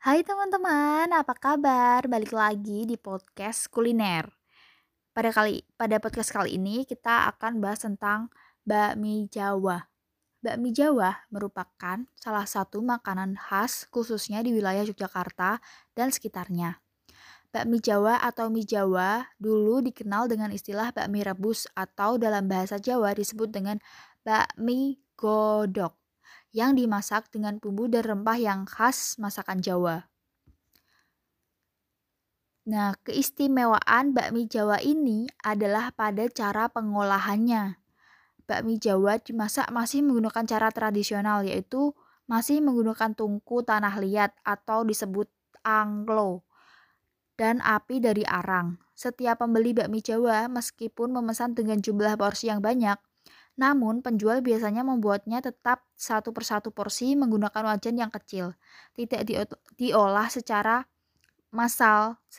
Hai teman-teman, apa kabar? Balik lagi di podcast kuliner. Pada kali pada podcast kali ini kita akan bahas tentang bakmi Jawa. Bakmi Jawa merupakan salah satu makanan khas khususnya di wilayah Yogyakarta dan sekitarnya. Bakmi Jawa atau mie Jawa dulu dikenal dengan istilah bakmi rebus atau dalam bahasa Jawa disebut dengan bakmi godok yang dimasak dengan bumbu dan rempah yang khas masakan Jawa. Nah, keistimewaan bakmi Jawa ini adalah pada cara pengolahannya. Bakmi Jawa dimasak masih menggunakan cara tradisional yaitu masih menggunakan tungku tanah liat atau disebut anglo dan api dari arang. Setiap pembeli bakmi Jawa meskipun memesan dengan jumlah porsi yang banyak, namun, penjual biasanya membuatnya tetap satu persatu porsi menggunakan wajan yang kecil, tidak diolah secara massal